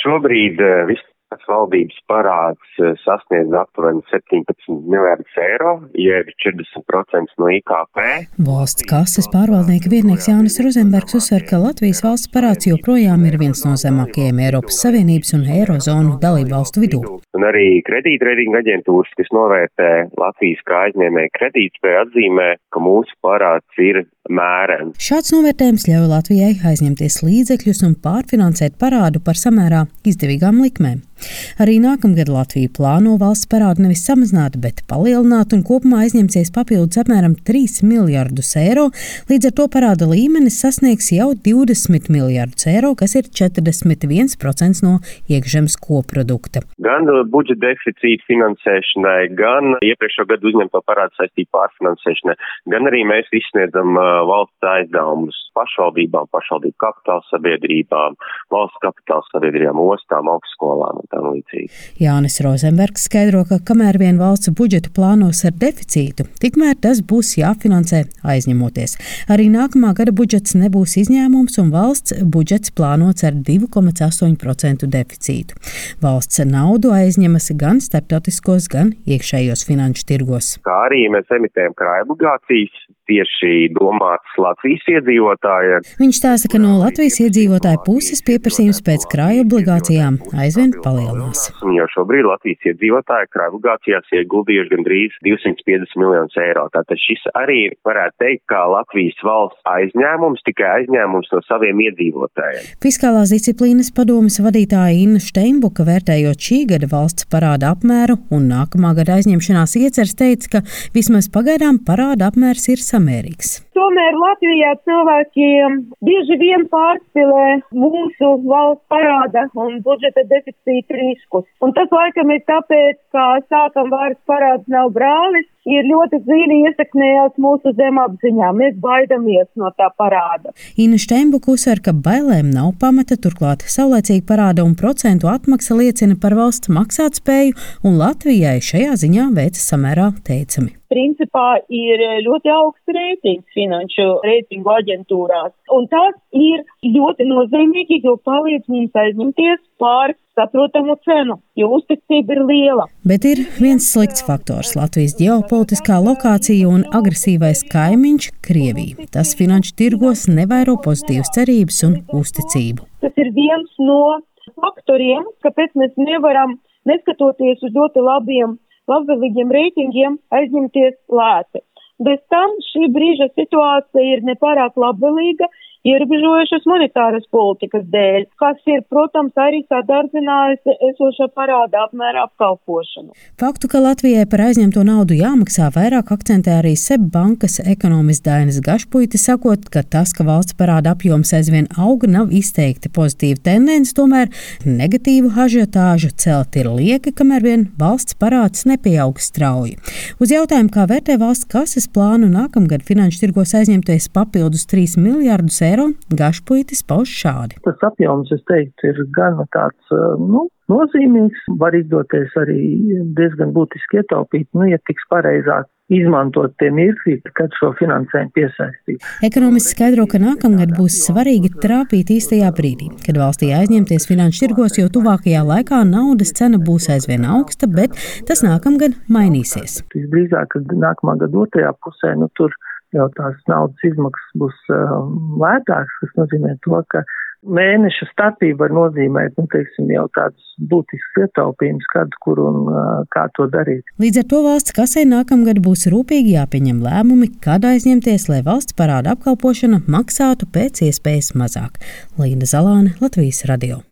Šobrīd viss Tas valdības parāds eh, sasniedz aptuveni 17 miljardus eiro, jeb 40% no IKP. Valsts kases pārvaldnieka vietnieks Jānis Rozenbergs uzsver, ka Latvijas valsts parāds joprojām ir viens no zemākajiem Eiropas Savienības un Eirozonu dalību valstu vidū. Un arī kredītreitinga aģentūras, kas novērtē Latvijas kā aizņēmēju kredītspēju, atzīmē, ka mūsu parāds ir mērens. Šāds novērtējums ļauj Latvijai aizņemties līdzekļus un pārfinansēt parādu par samērā izdevīgām likmēm. Arī nākamgad Latvija plāno valsts parādu nevis samazināt, bet palielināt un kopumā aizņemsies papildus apmēram 3 miljardus eiro. Līdz ar to parāda līmenis sasniegs jau 20 miljardus eiro, kas ir 41% no iekšzemes koprodukta. Gan budžeta deficīta finansēšanai, gan iepriekšējā gada uzņemto parādu saistību pārfinansēšanai, gan arī mēs izsniedzam valsts aizdevumus pašvaldībām, pašvaldību kapitāla sabiedrībām, valsts kapitāla sabiedrībām, ostām, augstskolām tam līdzīgi. Jānis Rozenbergs skaidro, ka kamēr vien valsts budžetu plānos ar deficītu, tikmēr tas būs jāfinansē aizņemoties. Arī nākamā gada budžets nebūs izņēmums, un valsts budžets plānots ar 2,8% deficītu. Valsts naudu aizņemas gan starptautiskos, gan iekšējos finanšu tirgos. Kā arī mēs emitējam krājobligācijas, tieši domāts Latvijas iedzīvotājiem. Viņš stāsta, ka no Latvijas iedzīvotāju puses pieprasījums pēc krāju obligācijām aizvien palielinās. Jau šobrīd Latvijas iedzīvotāji krāju obligācijās ieguldījuši gandrīz 250 miljonus eiro. Tātad šis arī varētu teikt, kā Latvijas valsts aizņēmums, tikai aizņēmums no saviem iedzīvotājiem. Fiskālās disciplīnas padomas vadītāja Inna Steinbuka vērtējot šī gada valsts parāda apmēru un nākamā gada aizņemšanās ieceres teica, ka vismaz pagaidām parāda apmērs ir samērīgs Amerikas. Tomēr Latvijā cilvēkiem bieži vien pārspīlē mūsu valsts parāda un budžeta deficīta riskus. Un tas laikam ir tāpēc, ka sākam vairs parāds nav brālis, ir ļoti dziļi iesaknējās mūsu zemapziņā. Mēs baidamies no tā parāda. Ina Steinbuka uzsver, ka bailēm nav pamata, turklāt saulēcīgi parāda un procentu atmaksa liecina par valsts maksātspēju, un Latvijai šajā ziņā veicas samērā teicami principā ir ļoti augsts reitings finanšu reitingu aģentūrās. Un tas ir ļoti nozīmīgi, jo palīdz mums aizņemties pār saprotamu cenu, jo uzticība ir liela. Bet ir viens slikts faktors - Latvijas ģeopolitiskā lokācija un agresīvais kaimiņš - Krievija. Tas finanšu tirgos nevairo pozitīvas cerības un uzticību. Tas ir viens no faktoriem, kāpēc mēs nevaram, neskatoties uz ļoti labiem labvēlīgiem reitingiem aizņemties lēti. Bez tam šī brīža situācija ir nepārāk labvēlīga, ierobežojušas monetāras politikas dēļ, kas ir, protams, arī sadārdzinājusi esošo parāda apmēra apkalpošanu. Faktu, ka Latvijai par aizņemto naudu jāmaksā vairāk akcentē arī SEB bankas ekonomists Dainis Gašpuiti, sakot, ka tas, ka valsts parāda apjoms aizvien auga, nav izteikti pozitīva tendence, tomēr negatīvu ažiotāžu celt ir lieka, kamēr vien valsts parāds nepieaug strauji. Uz jautājumu, kā vērtē valsts kases plānu nākamgad finanšu tirgos aizņemties papildus 3 miljārdus eiro, eiro, Gašpuitis pauž šādi. Tas apjoms, es teiktu, ir gan tāds, nu, nozīmīgs, var izdoties arī diezgan būtiski ietaupīt, nu, ja tiks pareizāk izmantot tie mirkļi, kad šo finansējumu piesaistīt. Ekonomists skaidro, ka nākamgad būs svarīgi trāpīt īstajā brīdī, kad valstī aizņemties finanšu tirgos, jo tuvākajā laikā naudas cena būs aizvien augsta, bet tas nākamgad mainīsies. Visdrīzāk, kad nākamā gada otrajā pusē, nu tur jau tās naudas izmaksas būs uh, lētākas, kas nozīmē to, ka mēneša starpība var nozīmēt, nu, teiksim, jau tādus būtiskus ietaupījumus, kad, kur un uh, kā to darīt. Līdz ar to valsts kasē nākamgad būs rūpīgi jāpieņem lēmumi, kad aizņemties, lai valsts parāda apkalpošana maksātu pēc iespējas mazāk. Līna Zalāne, Latvijas radio.